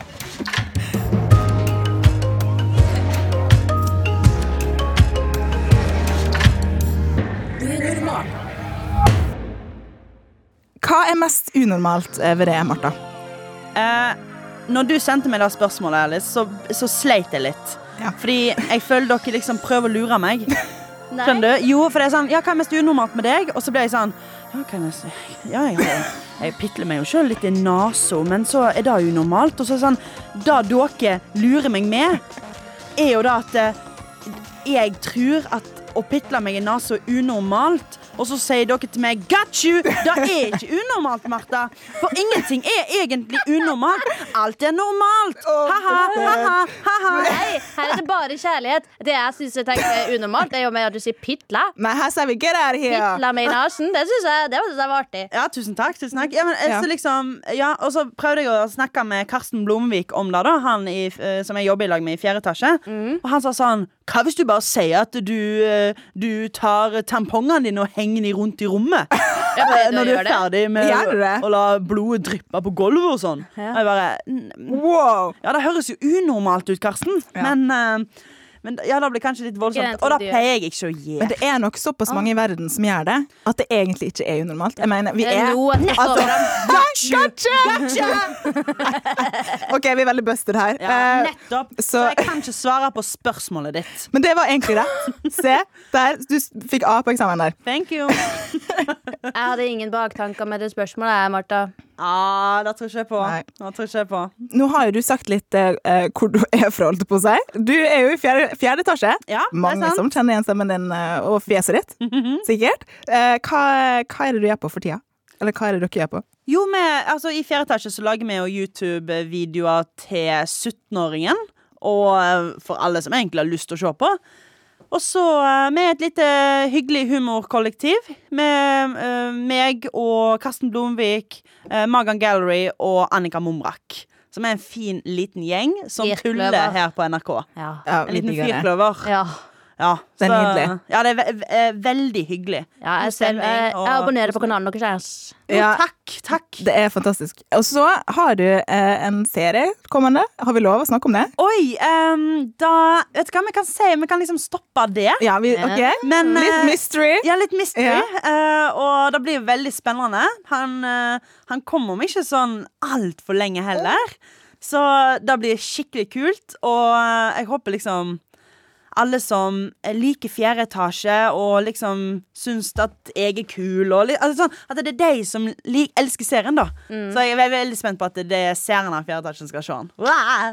mest unormalt eh, ved det, Martha? Eh, når du sendte meg det spørsmålet, Alice, så, så sleit jeg litt. Ja. Fordi jeg føler dere liksom prøver å lure meg. Skjønner du? Jo, for det er sånn Ja, hva er mest unormalt med deg? Og så blir jeg sånn Ja, hva jeg mest Ja, jeg, jeg, jeg pitler meg jo sjøl litt i nesa, men så er det unormalt. Og så er det sånn Det dere lurer meg med, er jo da at eh, jeg tror at å pitle meg i nesa er unormalt. Og så sier dere til meg 'got you'! Det er ikke unormalt, Martha. For ingenting er egentlig unormalt. Alt er normalt. Ha-ha, ha-ha, ha-ha. Nei, her er det bare kjærlighet. Det jeg syns er unormalt, er jo med at du sier pitla. Nei, her sier vi 'get out of here'. Pitla med i nesen. Det syns jeg, det synes jeg var artig. Ja, tusen takk. tusen takk ja, men, eh, Ja. Så liksom, ja, Og så prøvde jeg å snakke med Karsten Blomvik om det, da Han i, eh, som jeg jobber i lag med i fjerde etasje. Og han sa sånn Hva hvis du bare sier at du, eh, du tar tampongene dine og henger de rundt i rommet? Når du er ferdig med å la blodet dryppe på gulvet og sånn. Ja. Og jeg bare "Mm, Wow! Ja, det høres jo unormalt ut, Karsten. Ja. Men, eh, men ja, det blir kanskje litt voldsomt. Og da pleier jeg ikke å gi. Men det er nok såpass mange i verden som gjør det, at det egentlig ikke er unormalt. Jeg mener, vi Det er Altså, fram. OK, vi er veldig busted her. Ja, Eh, nettopp. Så, så- jeg kan ikke svare på spørsmålet ditt. men det var egentlig rett. Se, der. Du fikk A på eksamen der. Thank you. Jeg hadde ingen baktanker med det spørsmålet, jeg, Martha. Ah, det tror ikke jeg på. Nei. Det tror ikke jeg på. Nå har jo du sagt litt eh, eh, hvor du er fra, holdt på å si. Du er jo i fjerde, fjerde etasje. Ja, Mange som kjenner igjen stemmen din eh, og fjeset ditt. Sikkert. Eh, hva, hva er det du gjør på for tida? Eller hva er det dere gjør på? Jo, med, altså, I fjerde etasje så lager vi jo YouTube-videoer til 17-åringen. Og eh, for alle som egentlig har lyst til å se på. Og så eh, med et lite hyggelig humorkollektiv. Med eh, meg og Karsten Blomvik, eh, Magan Gallery og Annika Mumrak. Som er en fin, liten gjeng som Firkløver. tuller her på NRK. Ja. En liten firkløver. ja. Ja, Det er så- nydelig. Ja, det er ve ve veldig hyggelig. ja jeg, ser, stemning jeg, jeg abonnerer på kanalen deres. Ja. takk, takk. Det er fantastisk. Og så har du eh, en serie kommende. Har vi lov å snakke om det? Oi, um, da Vet du hva vi kan si? Vi kan liksom stoppe det. Ja, vi, Ja. ok. Men, Litt eh, mystery. Ja, litt mystery. Ja. eh, og det blir veldig spennende. Han, uh, han kommer om ikke sånn altfor lenge heller. Så det blir skikkelig kult. Og eh, jeg håper liksom alle som liker fjerde etasje og liksom syns at jeg er kul, og altså sånn, at det er de som lik elsker serien, da. Mm. Så jeg er veldig spent på at det er serien av fjerde etasje som skal se den.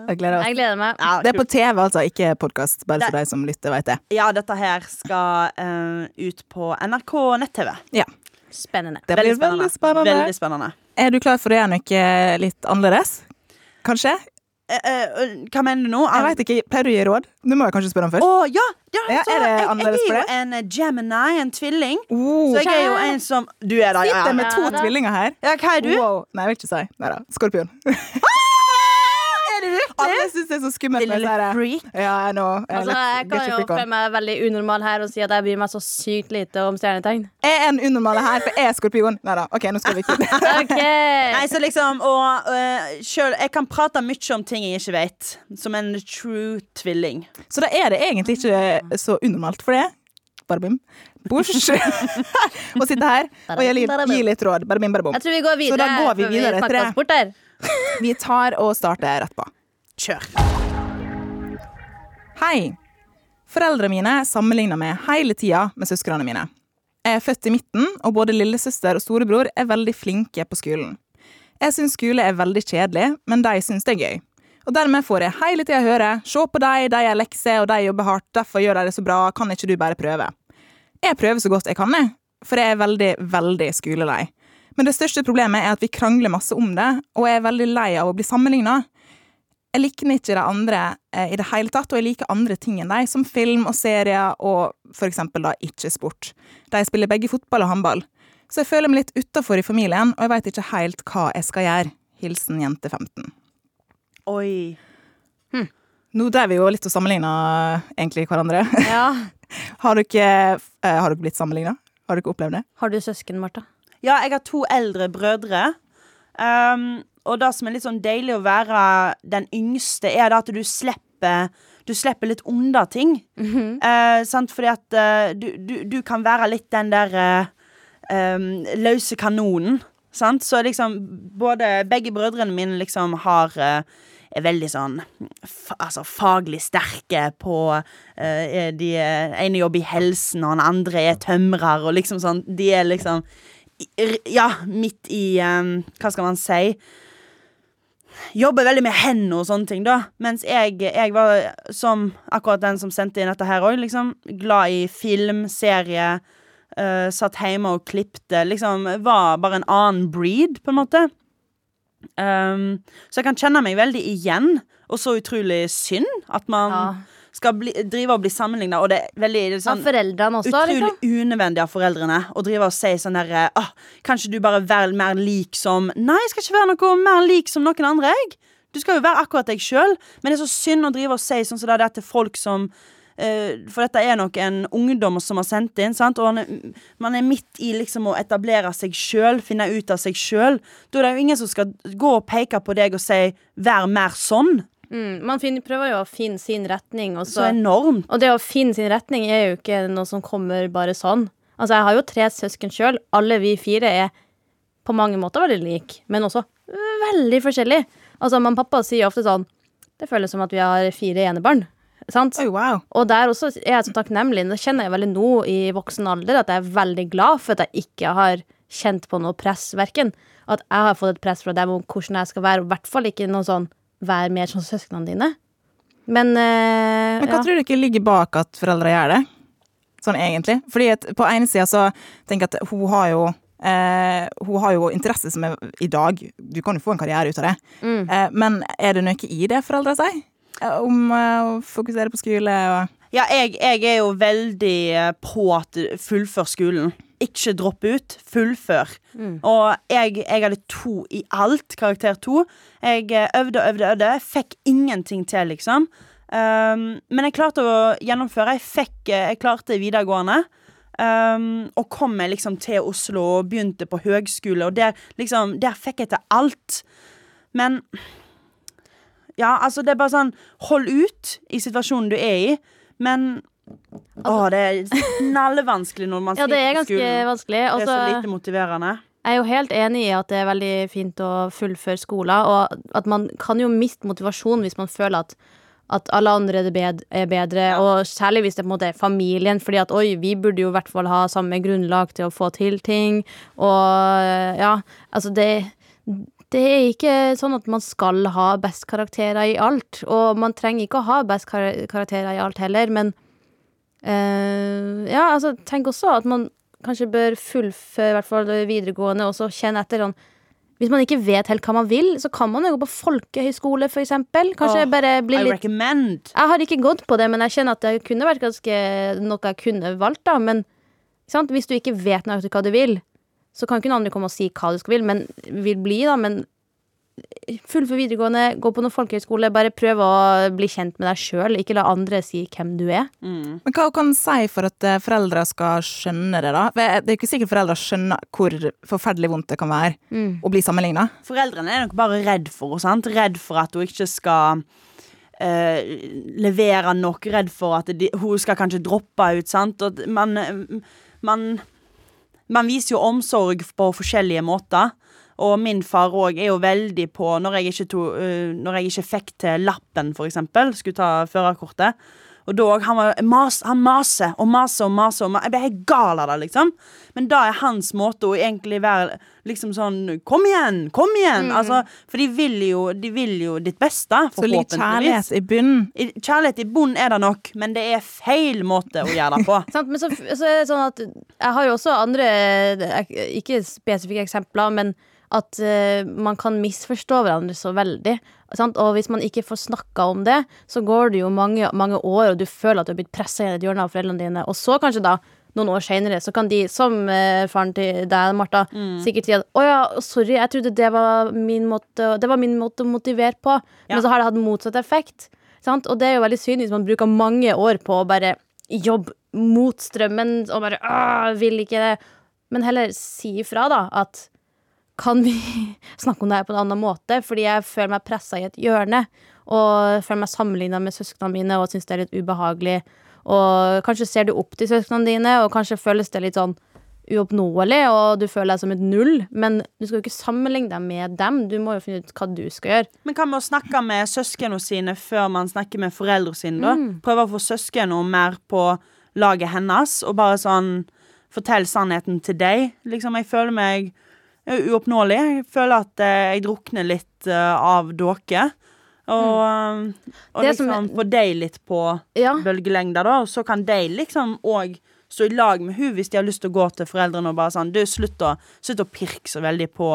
Jeg gleder Jeg gleder meg. Ja, Det er på. TV, altså, ikke podkast. Bare så Det- de som lytter, vet det. Ja, dette her skal uh, ut på NRK nett-TV. Ja, Spennende. det blir veldig spennende. Veldig spennende. Er du klar for å gjøre noe litt annerledes? Kanskje? Eh, eh, hva mener du nå? Jeg vet ikke, Pleier du å gi råd? Nå må jeg kanskje spørre om først. Oh, ja! ja, Ja, er det annerledes jeg er jo en eh, Gemini, en tvilling. Oh, Så jeg er jo en som Du er da, ja. Sitter med to tvillinger her. ja hva er du? Wow. Nei, jeg vil ikke si. Nei da. Skorpion. Alle syns det er så skummelt. Lille freak. Ja, jeg know. Jeg er Altså, jeg kan jo your føle meg veldig unormal her og si at jeg bryr meg så sykt lite om stjernetegn. Jeg er en unormal her, for jeg er skorpion. Nei da. OK, nå skal vi ikke Ok Nei, så liksom Og uh, sjøl jeg kan prate mye om ting jeg ikke vet. Som en true tvilling. Så da er det egentlig ikke så unormalt for det. Bare bim. Bush. Å sitte her og gi, litt- gi litt råd. Bare barbom. Jeg tror vi går videre. Så da går vi videre. Vi tar og starter rett på. Kjør. Hei. Foreldrene mine sammenligner meg hele tida med søsknene mine. Jeg er født i midten, og både lillesøster og storebror er veldig flinke på skolen. Jeg syns skole er veldig kjedelig, men de syns det er gøy. Og dermed får jeg hele tida høre 'se på de, de gjør lekser, og de jobber hardt, derfor gjør de det så bra, kan ikke du bare prøve'? Jeg prøver så godt jeg kan, jeg, for jeg er veldig, veldig skolelei. Men det største problemet er at vi krangler masse om det, og jeg er veldig lei av å bli sammenligna. Jeg liker ikke de andre eh, i det hele tatt, og jeg liker andre ting enn de, som film og serier og for eksempel da ikke sport. De spiller begge fotball og håndball. Så jeg føler meg litt utafor i familien, og jeg veit ikke helt hva jeg skal gjøre. Hilsen jente 15. Oi. Nå drev vi jo litt og sammenligna egentlig hverandre. Ja. Har dere, eh, har dere blitt sammenligna? Har dere opplevd det? Har du søsken, Martha? Ja, jeg har to eldre brødre. Um, og det som er litt sånn deilig å være den yngste, er det at du slipper Du slipper litt unna ting. Eh, sant? Fordi at eh, du, du, du kan være litt den der eh, løse kanonen. Sant? Så liksom både Begge brødrene mine liksom har eh, er veldig sånn altså faglig sterke på eh, De er- ene jobber i helsen, og den andre er tømrer, og liksom sånn De er liksom Ja, midt i eh, Hva skal man si? Jobber veldig med hendene og sånne ting, da. Mens jeg, jeg var som akkurat den som sendte inn dette her òg, liksom. Glad i film, serie. Uh, satt hjemme og klipte. Liksom var bare en annen breed, på en måte. Um, så jeg kan kjenne meg veldig igjen, og så utrolig synd at man Ja. Skal bli, drive og bli sammenligna. Og det er veldig det er Av sånn, foreldrene også, utrolig liksom? unødvendig av foreldrene å drive og si sånn der ah, Kanskje du bare være mer lik som Nei, jeg skal ikke være noe mer lik som noen andre, jeg. Du skal jo være akkurat deg sjøl. Men det er så synd å drive og si sånn som det er til folk som eh, For dette er nok en ungdom som har sendt inn, sant? og er, man er midt i liksom å etablere seg sjøl, finne ut av seg sjøl. Da er det jo ingen som skal gå og peke på deg og si 'vær mer sånn'. Mm, man finner, prøver jo å finne sin retning, og Så så enormt. Og det å finne sin retning er jo ikke noe som kommer bare sånn. Altså, jeg har jo tre søsken sjøl. Alle vi fire er på mange måter veldig like, men også veldig forskjellige. Altså, mamma og pappa sier ofte sånn Det føles som at vi har fire enebarn. Sant? Oh, wow. Og der også er jeg så takknemlig. Det kjenner jeg veldig nå i voksen alder, at jeg er veldig glad for at jeg ikke har kjent på noe press, verken. At jeg har fått et press fra dem om hvordan jeg skal være, og i hvert fall ikke noe sånn vær mer som søsknene dine. Men, uh, Men hva ja. tror ikke ligger bak at foreldre gjør det? Sånn egentlig. Fordi at på ene sida så tenker jeg at hun har jo Uh, Hun har jo interesse som er i dag. Du kan jo få en karriere ut av det. Mm. Uh, men er det noe i det foreldre sier? Uh, om å fokusere på skole og Ja, jeg, jeg er jo veldig på at du fullfør skolen. Ikke dropp ut, fullfør. Og jeg, jeg hadde to i alt, karakter to. Jeg eh, øvde og øvde og øvde. Fikk ingenting til, liksom. Um, men jeg klarte å gjennomføre. Jeg, fikk, eh, jeg klarte videregående. Um, og kom meg liksom til Oslo og begynte på høgskole, og der, liksom, der fikk jeg til alt. Men ja, altså, det er bare sånn Hold ut i situasjonen du er i, men Å, det er knallvanskelig når man Ja, det er ganske skolen. vanskelig. Det er så Altså, lite motiverende. jeg er jo helt enig i at det er veldig fint å fullføre skolen, og at man kan jo miste motivasjon hvis man føler at at alle andre er bedre, ja. og særlig hvis det på en måte er familien. Fordi at oi, vi burde jo i hvert fall ha samme grunnlag til å få til ting. Og ja, altså det Det er ikke sånn at man skal ha best karakterer i alt. Og man trenger ikke å ha best kar karakterer i alt heller, men eh, Ja, altså, tenk også at man kanskje bør fullføre i hvert fall videregående, og så kjenne etter sånn Hvis man ikke vet helt hva man vil, så kan man jo gå på folkehøyskole, eksempel. Kanskje oh, bare bli I recommend. Jeg har ikke gått på det, men jeg kjenner at det kunne vært ganske noe jeg kunne valgt, da. Men sant? hvis du ikke vet nøyaktig hva du vil, så kan ikke noen andre komme og si hva du skal vil, men vil bli, da. Men fullfør videregående, gå på noen folkehøyskole, bare prøv å bli kjent med deg sjøl, ikke la andre si hvem du er. Mm. Men hva kan en si for at eh, foreldre skal skjønne det, da? For Det er ikke sikkert foreldre skjønner hvor forferdelig vondt det kan være å bli sammenligna. Foreldrene er nok bare redd for henne. sant? Redd for at hun ikke skal Uh, levere nok. Redd for at de, hun skal kanskje droppe ut. sant? Og man, man, man viser jo omsorg på forskjellige måter. Og min far òg er jo veldig på Når jeg ikke, to, uh, når jeg ikke fikk til lappen, for eksempel, skulle ta førerkortet. Og da han, var, mas, han maser og maser og maser. Og maser. jeg ble helt gal av det, liksom. Men da er hans måte å egentlig være liksom sånn Kom igjen! Kom igjen! Altså, for de vil, jo, de vil jo ditt beste, Så litt kjærlighet i bunnen. Kjærlighet i bunnen er det nok, men det er feil måte å gjøre det på. Sant? Men så, så er det sånn at jeg har jo også andre, ikke spesifikke eksempler, men at uh, man kan misforstå hverandre så veldig. Sant? Og hvis man ikke får snakka om det, så går det jo mange, mange år, og du føler at du har blitt pressa i et hjørne av foreldrene dine. Og så kanskje da, noen år senere, så kan de, som uh, faren til deg, Martha, sikkert si at å ja, sorry, jeg trodde det var min måte, det var min måte å motivere på, Ja. men så har det hatt motsatt effekt. Sant? Og det er jo veldig synd hvis man bruker mange år på å bare jobbe mot strømmen og bare «Åh, vil ikke det. Men heller si ifra, da, at kan vi snakke om det her på en annen måte? Fordi jeg føler meg pressa i et hjørne. Og føler meg sammenligna med søsknene mine og syns det er litt ubehagelig. Og kanskje ser du opp til søsknene dine, og kanskje føles det litt sånn uoppnåelig, og du føler deg som et null. Men du skal jo ikke sammenligne deg med dem. Du må jo finne ut hva du skal gjøre. Men hva med å snakke med søsknene sine før man snakker med foreldrene sine, da? Prøve å få søsknene mer på laget hennes, og bare sånn Fortell sannheten til deg. Liksom, jeg føler meg uoppnåelig. Jeg føler at eh, jeg drukner litt eh, av dåke. Og, eh, og liksom som få deg litt på Ja. bølgelengder, da. Og så kan de liksom òg stå i lag med hun hvis de har lyst til å gå til foreldrene og bare sånn Du, slutt å, slutt å pirke så veldig på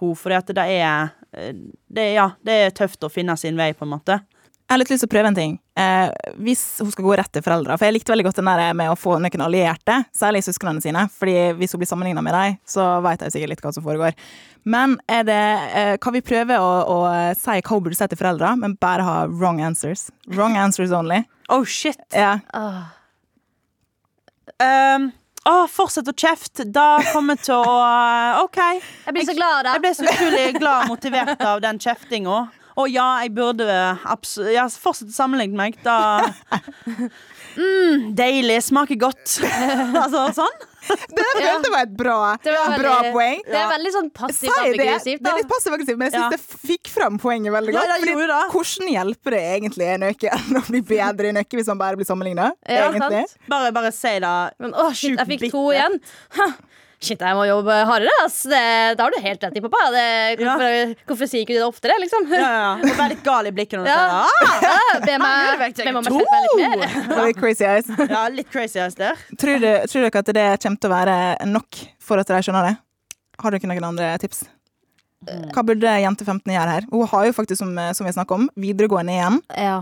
hun, for det er eh, det, Ja, det er tøft å finne sin vei, på en måte. Jeg har litt lyst til å prøve en ting. Eh, hvis hun skal gå rett til foreldra For jeg likte veldig godt den der med å få noen allierte, særlig søsknene sine. Fordi hvis hun blir sammenligna med dem, så vet jeg sikkert litt hva som foregår. Men er det eh, Kan vi prøve å, å si hva hun burde si til foreldra, men bare ha wrong answers? Wrong answers only. Oh, shit. Ja. Åh. Um, å, fortsett å kjefte. Da kommer jeg til å eh, OK. Jeg blir så glad av Jeg det. ble så utrolig glad og motivert av den kjeftinga. Og ja, jeg burde absolutt ja, Fortsett å sammenligne meg. Da mm, Deilig. Smaker godt. altså sånn. Det der Ja. følte jeg var et bra, Det var bra veldig- poeng. Det er veldig sånn Si passivt det. aggressivt, Det er litt passiv aggressivt, men jeg syns Ja. det fikk fram poenget veldig godt. Ja, Fordi det. hvordan hjelper det egentlig en øke å bli bedre i en øke hvis man bare blir sammenligna? Ja? Bare, bare si det. Men å, shit, jeg fikk to igjen. Ha, Shit, jeg må jobbe hardere, ass. Det, da har du helt rett i, pappa. Det, hvorfor, hvorfor sier ikke du det oftere, liksom? Ja, ja. Og være litt gal i blikket når du Ja. sier. Ja, Be meg, be meg to. meg litt mer. Litt crazy eyes. Ah, Ja, litt crazy eyes der. Tror, du, tror dere at det kommer til å være nok for at de skjønner det? Har dere noen andre tips? Hva burde jente 15 gjøre her? Hun har jo faktisk, som, som vi om, videregående igjen. Ja.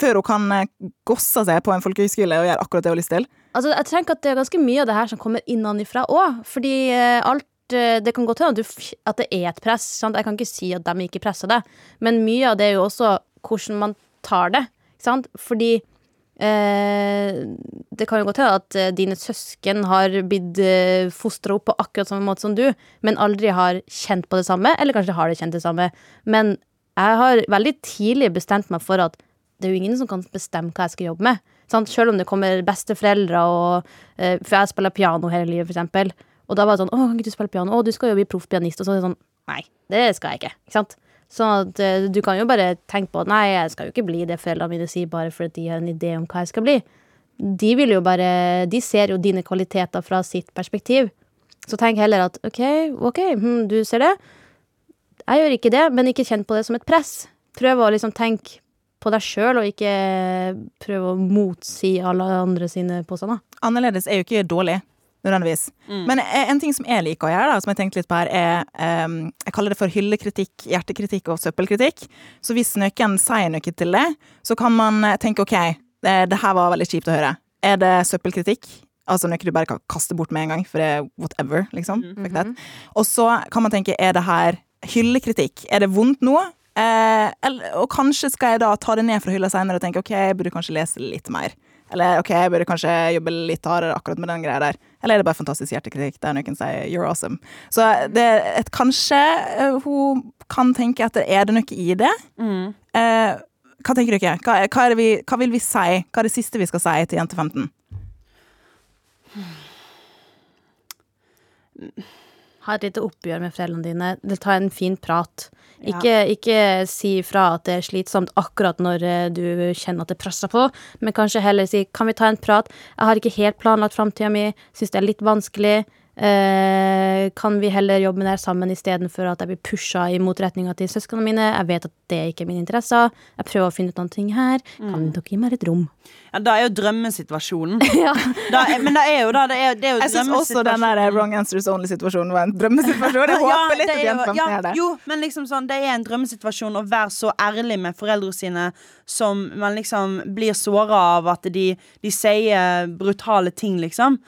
Før hun kan eh, gosse seg på en folkehøyskole og gjøre akkurat det hun har lyst til. Altså, jeg tenker at det er ganske mye av det her som kommer innenfra òg. Fordi eh, alt eh, Det kan godt hende at, det er et press. Sant? Jeg kan ikke si at de ikke presser det, men mye av det er jo også hvordan man tar det. Sant? Fordi eh, det kan jo godt hende at eh, dine søsken har blitt eh, fostra opp på akkurat samme måte som du, men aldri har kjent på det samme, eller kanskje har det kjent det samme. Men jeg har veldig tidlig bestemt meg for at det er jo ingen som kan bestemme hva jeg skal jobbe med. Sant? Selv om det kommer besteforeldre og eh, For jeg spiller piano hele livet, for eksempel. Og da var det sånn 'Å, kan ikke du spille piano?' 'Å, du skal jo bli proffpianist.' Og så er det sånn Nei, det skal jeg ikke. Ikke sant? Sånn at eh, du kan jo bare tenke på at nei, jeg skal jo ikke bli det foreldrene mine sier, bare fordi de har en idé om hva jeg skal bli. De vil jo bare De ser jo dine kvaliteter fra sitt perspektiv. Så tenk heller at OK, ok, hm, du ser det. Jeg gjør ikke det, men ikke kjenn på det som et press. Prøv å liksom tenke på deg sjøl, og ikke prøve å motsi alle andre sine påstander. Annerledes er jo ikke dårlig, nødvendigvis. Men eh, en ting som jeg liker å gjøre, da, som jeg tenkte litt på her, er um, Jeg kaller det for hyllekritikk, hjertekritikk og søppelkritikk. Så hvis noen sier noe til det, så kan man eh, tenke OK, det, det her var veldig kjipt å høre. Er det søppelkritikk? Altså noe du bare kan kaste bort med en gang, for det er whatever, liksom. Mm -hmm. Og så kan man tenke, er det her hyllekritikk? Er det vondt nå? Eh, og kanskje skal jeg da ta det ned fra hylla senere og tenke ok, jeg burde kanskje lese litt mer. Eller ok, jeg burde kanskje jobbe litt hardere akkurat med den greia der. Eller er det bare fantastisk hjertekritikk der noen sier 'you're awesome'? Så det et kanskje eh, hun kan tenke at er det noe i det. Eh, hva tenker dere? Hva, hva, det vi, hva vil vi si? Hva er det siste vi skal si til jente 15? Ha et lite oppgjør med foreldrene dine. Ta en fin prat. Ja. Ikke, ikke si fra at det er slitsomt akkurat når eh, du kjenner at det presser på, men kanskje heller si kan vi ta en prat. Jeg har ikke helt planlagt framtida mi, syns det er litt vanskelig. Eh, kan vi heller jobbe med det her sammen istedenfor at jeg blir pusha i motretninga til søsknene mine? Jeg vet at det ikke er mine interesser. Jeg prøver å finne ut noen ting her. Kan dere gi meg et rom? Ja, da er jo drømmesituasjonen. ja. Da men det er jo da det er, det er jo Jeg syns også den der wrong answers only-situasjonen var en drømmesituasjon. Jeg håper litt det at er jo- jentene ja, gjør det. Jo, men liksom sånn, det er en drømmesituasjon å være så ærlig med foreldrene sine som man liksom blir såra av at de, de sier brutale ting, liksom.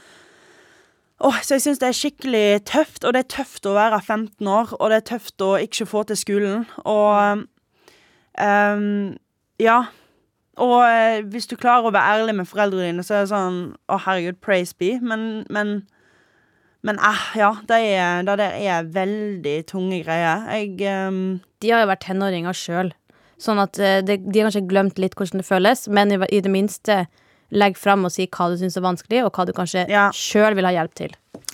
Åh, så jeg syns det er skikkelig tøft, og det er tøft å være 15 år, og det er tøft å ikke få til skolen, og um, Ja. Og eh, hvis du klarer å være ærlig med foreldrene dine, så er det sånn Å, herregud, praise be, men, men men eh, ja, det, er, det er veldig tunge greier. Jeg um De har jo vært tenåringer sjøl, sånn at de, de har kanskje glemt litt hvordan det føles, men i, i det minste legg fram og si hva du syns er vanskelig, og hva du kanskje Ja. sjøl vil ha hjelp til.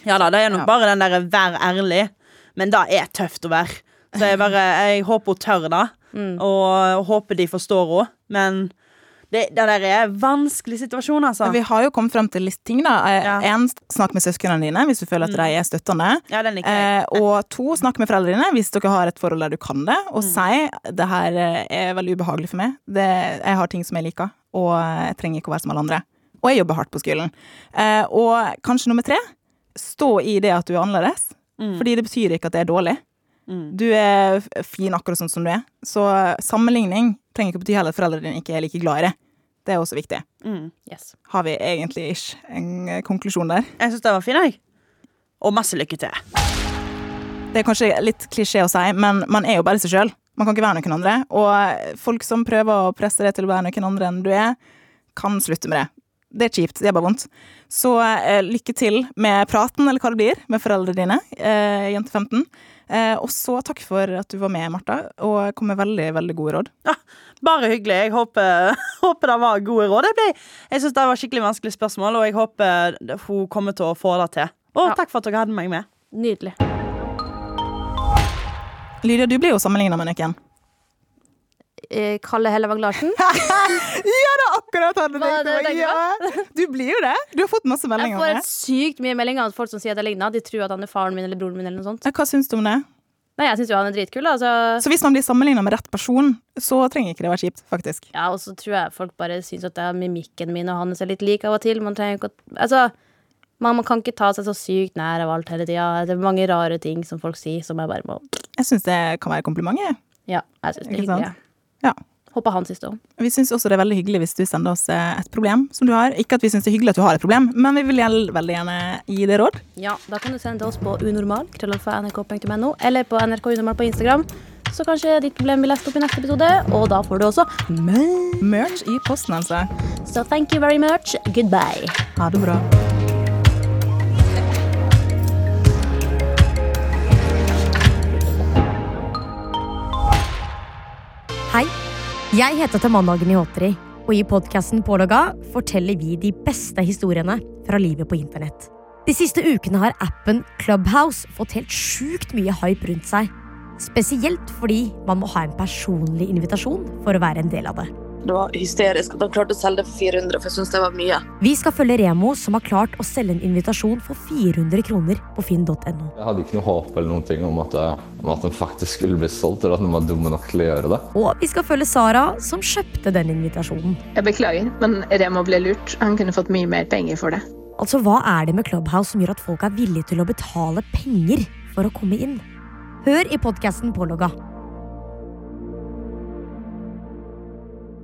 Ja da, det er nok Ja. bare den derre 'vær ærlig', men det er tøft å være. Så jeg bare Jeg håper hun tør det, og håper de forstår henne. Men det, det der er en vanskelig situasjon, altså. Vi har jo kommet frem til litt ting. da Ja. En, snakk med søsknene dine hvis du føler at de er støttende. Ja, den liker jeg. Eh, og to, snakk med foreldrene dine hvis dere har et forhold der du kan det. Og si det her eh, er veldig ubehagelig for meg. Det, jeg har ting som jeg liker, og jeg trenger ikke å være som alle andre. Og jeg jobber hardt på skolen. Eh, og kanskje nummer tre, stå i det at du er annerledes. Fordi det betyr ikke at det er dårlig. Du er fin akkurat sånn som du er. Så sammenligning trenger ikke bety heller at foreldrene dine ikke er like glad i det. Det er også viktig. Mm. Yes. Har vi egentlig ikke en eh, konklusjon der? Jeg syns det var fin, jeg. Og masse lykke til. Det er kanskje litt klisjé å si, men man er jo bare seg sjøl. Man kan ikke være noen andre. Og folk som prøver å presse deg til å være noen andre enn du er, kan slutte med det. Det er kjipt. Det er bare vondt. Så eh, lykke til med praten, eller hva det blir, med foreldrene dine, eh, jente 15. Eh, og så takk for at du var med, Martha, og kom med veldig, veldig gode råd. Ja, bare hyggelig. Jeg håper, håper det var gode råd. Jeg, ble- jeg syns det var skikkelig vanskelig spørsmål, og jeg håper hun kommer til å få det til. Og Ja. takk for at dere hadde meg med. Nydelig. Lydia, du blir jo sammenligna med noen. Eh, Kalle Hellevang Larsen. Ja, det er akkurat han det tenkte på! Ja. Du blir jo det. Du har fått masse meldinger Jeg får sykt mye meldinger av folk som sier at jeg ligner. De tror at han er faren min eller broren min. eller noe sånt Hva syns du om det? Nei, jeg syns jo han er dritkul. Altså. Så hvis man blir sammenligna med rett person, så trenger ikke det være kjipt, faktisk. Ja, og så tror jeg folk bare syns at det er mimikken min og hans er litt lik av og til. Man trenger ikke å Altså, man, man kan ikke ta seg så sykt nær av alt hele tida. Det er mange rare ting som folk sier, som jeg bare må Jeg syns det kan være komplimenter. jeg. Ja, jeg syns det er hyggelig. Ja. Håper han syns det òg. Vi syns også det er veldig hyggelig hvis du sender oss eh, et problem som du har. Ikke at vi syns det er hyggelig at du har et problem, men vi vil veldig gjerne gi det råd. Ja, da kan du sende oss på unormal, krøllalfa.nrk.no, eller på NRK Unormal på Instagram. Så kanskje ditt problem blir lest opp i neste episode, og da får du også merch. I posten, altså. Så thank you very much. Goodbye. Ha det bra. Hei, jeg heter Tamanna Gniotri, og i podkasten Pålogga forteller vi de beste historiene fra livet på internett. De siste ukene har appen Clubhouse fått helt sjukt mye hype rundt seg. Spesielt fordi man må ha en personlig invitasjon for å være en del av det. Det var hysterisk at han klarte å selge det for 400, for jeg syns det var mye. Vi skal følge Remo, som har klart å selge en invitasjon for 400 kroner på finn.no. Jeg hadde ikke noe håp eller noen ting om at, om at den faktisk skulle bli solgt, eller at den var dumme nok til å gjøre det. Og vi skal følge Sara, som kjøpte den invitasjonen. Jeg beklager, men Remo ble lurt. Han kunne fått mye mer penger for det. Altså, Hva er det med Clubhouse som gjør at folk er villige til å betale penger for å komme inn? Hør i podkasten Pålogga